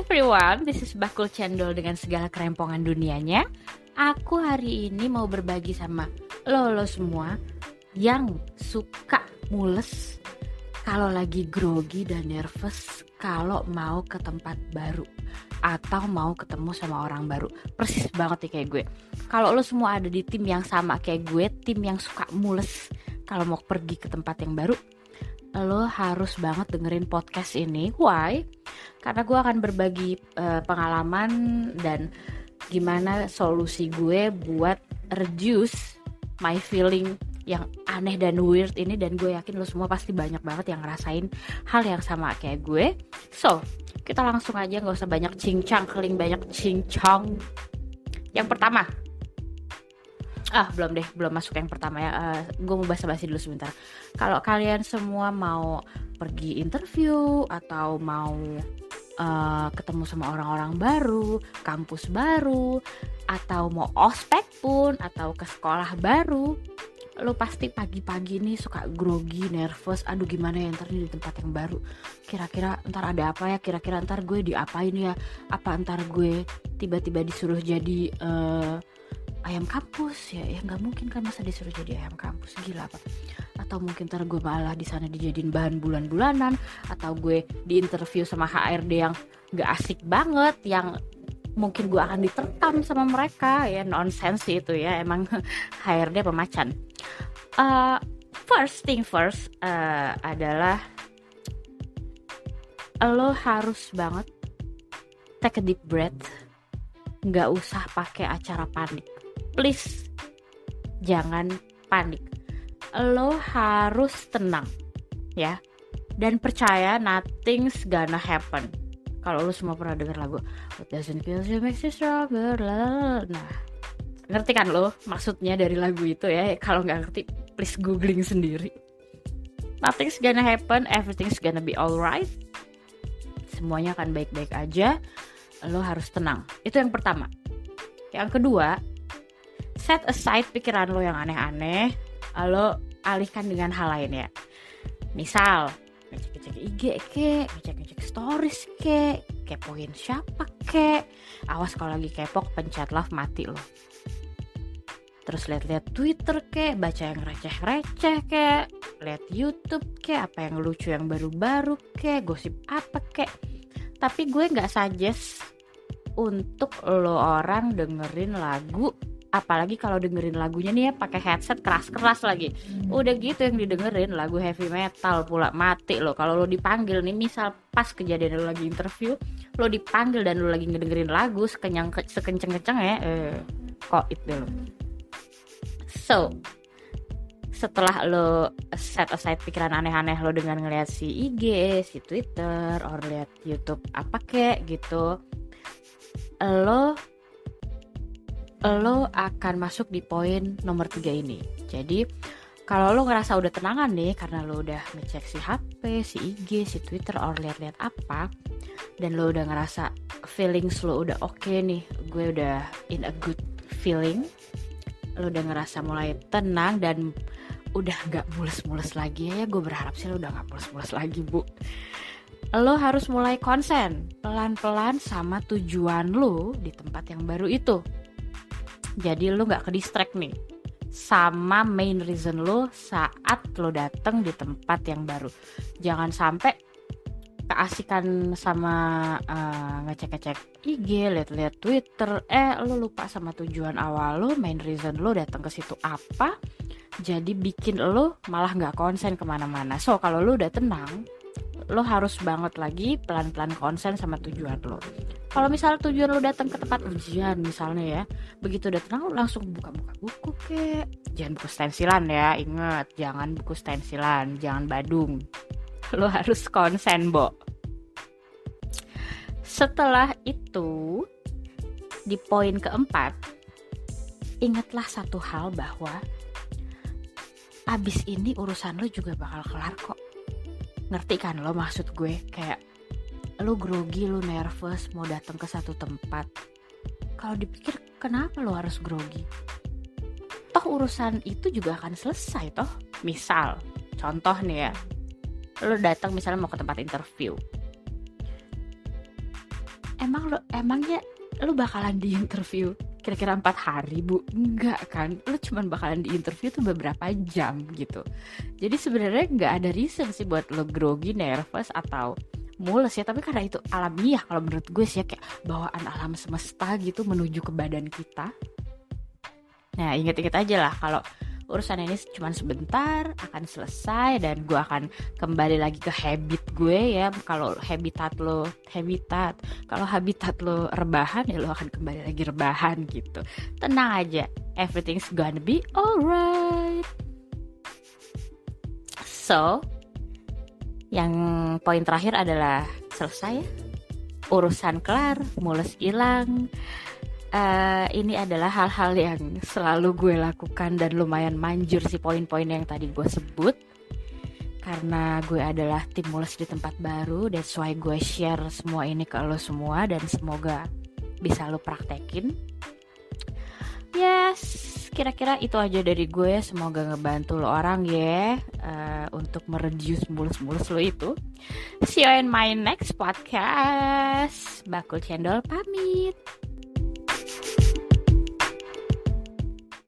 everyone, this is Bakul Cendol dengan segala kerempongan dunianya. Aku hari ini mau berbagi sama lo lo semua yang suka mules kalau lagi grogi dan nervous kalau mau ke tempat baru atau mau ketemu sama orang baru. Persis banget nih kayak gue. Kalau lo semua ada di tim yang sama kayak gue, tim yang suka mules kalau mau pergi ke tempat yang baru, lo harus banget dengerin podcast ini. Why? Karena gue akan berbagi uh, pengalaman dan gimana solusi gue buat reduce my feeling yang aneh dan weird ini dan gue yakin lo semua pasti banyak banget yang ngerasain hal yang sama kayak gue. So, kita langsung aja nggak usah banyak cincang, keling banyak cincang. Yang pertama, ah belum deh belum masuk yang pertama ya uh, gue mau basa-basi dulu sebentar kalau kalian semua mau pergi interview atau mau uh, ketemu sama orang-orang baru kampus baru atau mau ospek pun atau ke sekolah baru lo pasti pagi-pagi nih suka grogi, nervous, aduh gimana ya ntar di tempat yang baru? Kira-kira ntar ada apa ya, kira-kira ntar gue diapain ya? Apa ntar gue tiba-tiba disuruh jadi uh, ayam kampus ya ya nggak mungkin kan masa disuruh jadi ayam kampus gila apa atau mungkin ntar gue malah di sana dijadiin bahan bulan-bulanan atau gue di interview sama HRD yang nggak asik banget yang mungkin gue akan diterkam sama mereka ya nonsense itu ya emang HRD pemacan uh, first thing first uh, adalah lo harus banget take a deep breath nggak usah pakai acara panik please. Jangan panik. Lo harus tenang ya. Dan percaya nothing's gonna happen. Kalau lo semua pernah dengar lagu What doesn't kill you makes you stronger nah ngerti kan lo maksudnya dari lagu itu ya? Kalau nggak ngerti please googling sendiri. Nothing's gonna happen everything's gonna be alright. Semuanya akan baik-baik aja. Lo harus tenang. Itu yang pertama. Yang kedua set aside pikiran lo yang aneh-aneh lo alihkan dengan hal lain ya. Misal ngecek-ngecek IG ke ngecek-ngecek stories ke kepoin siapa ke. Awas kalau lagi kepo pencet love mati lo. Terus lihat-lihat Twitter ke baca yang receh-receh ke lihat YouTube ke apa yang lucu yang baru-baru ke gosip apa ke. Tapi gue nggak suggest untuk lo orang dengerin lagu apalagi kalau dengerin lagunya nih ya pakai headset keras-keras lagi. Udah gitu yang didengerin lagu heavy metal pula mati lo kalau lo dipanggil nih misal pas kejadian lo lagi interview lo dipanggil dan lo lagi ngedengerin lagu sekenyang sekenceng-kenceng ya eh, kok itu lo so setelah lo set aside pikiran aneh-aneh lo dengan ngeliat si IG, si Twitter, or lihat YouTube apa kek gitu, lo lo akan masuk di poin nomor tiga ini. Jadi kalau lo ngerasa udah tenangan nih karena lo udah ngecek si HP, si IG, si Twitter, or lihat-lihat apa, dan lo udah ngerasa feelings lo udah oke okay nih, gue udah in a good feeling, lo udah ngerasa mulai tenang dan udah nggak mules-mules lagi ya, gue berharap sih lo udah nggak mules-mules lagi bu. Lo harus mulai konsen pelan-pelan sama tujuan lo di tempat yang baru itu jadi lo nggak ke distract nih. Sama main reason lo saat lo dateng di tempat yang baru. Jangan sampai keasikan sama uh, ngecek-ngecek IG, lihat-lihat Twitter, eh lo lupa sama tujuan awal lo, main reason lo datang ke situ apa, jadi bikin lo malah nggak konsen ke mana-mana. So kalau lo udah tenang, lo harus banget lagi pelan-pelan konsen sama tujuan lo kalau misal tujuan lo datang ke tempat ujian misalnya ya begitu udah tenang lo langsung buka-buka buku ke jangan buku stensilan ya inget jangan buku stensilan jangan badung. Lo harus konsen bo. Setelah itu di poin keempat ingatlah satu hal bahwa abis ini urusan lo juga bakal kelar kok. Ngerti kan lo maksud gue? Kayak lo grogi lo nervous mau datang ke satu tempat. Kalau dipikir kenapa lo harus grogi? Toh urusan itu juga akan selesai toh. Misal contoh nih ya. Lo datang misalnya mau ke tempat interview. Emang lo emangnya lu bakalan di interview kira-kira empat hari bu? Enggak kan? Lu cuman bakalan di interview tuh beberapa jam gitu. Jadi sebenarnya nggak ada reason sih buat lo grogi nervous atau mules ya tapi karena itu alamiah kalau menurut gue sih ya kayak bawaan alam semesta gitu menuju ke badan kita. Nah inget-inget aja lah kalau urusan ini cuma sebentar akan selesai dan gue akan kembali lagi ke habit gue ya. Kalau habitat lo habitat kalau habitat lo rebahan ya lo akan kembali lagi rebahan gitu. Tenang aja everything's gonna be alright. So yang poin terakhir adalah selesai. Urusan kelar mules hilang. Uh, ini adalah hal-hal yang selalu gue lakukan dan lumayan manjur sih poin-poin yang tadi gue sebut. Karena gue adalah tim mules di tempat baru that's why gue share semua ini ke lo semua dan semoga bisa lo praktekin. Yes kira-kira itu aja dari gue. Semoga ngebantu lo orang ya uh, untuk mereduce mulus-mulus lo itu. See you in my next podcast. Bakul cendol pamit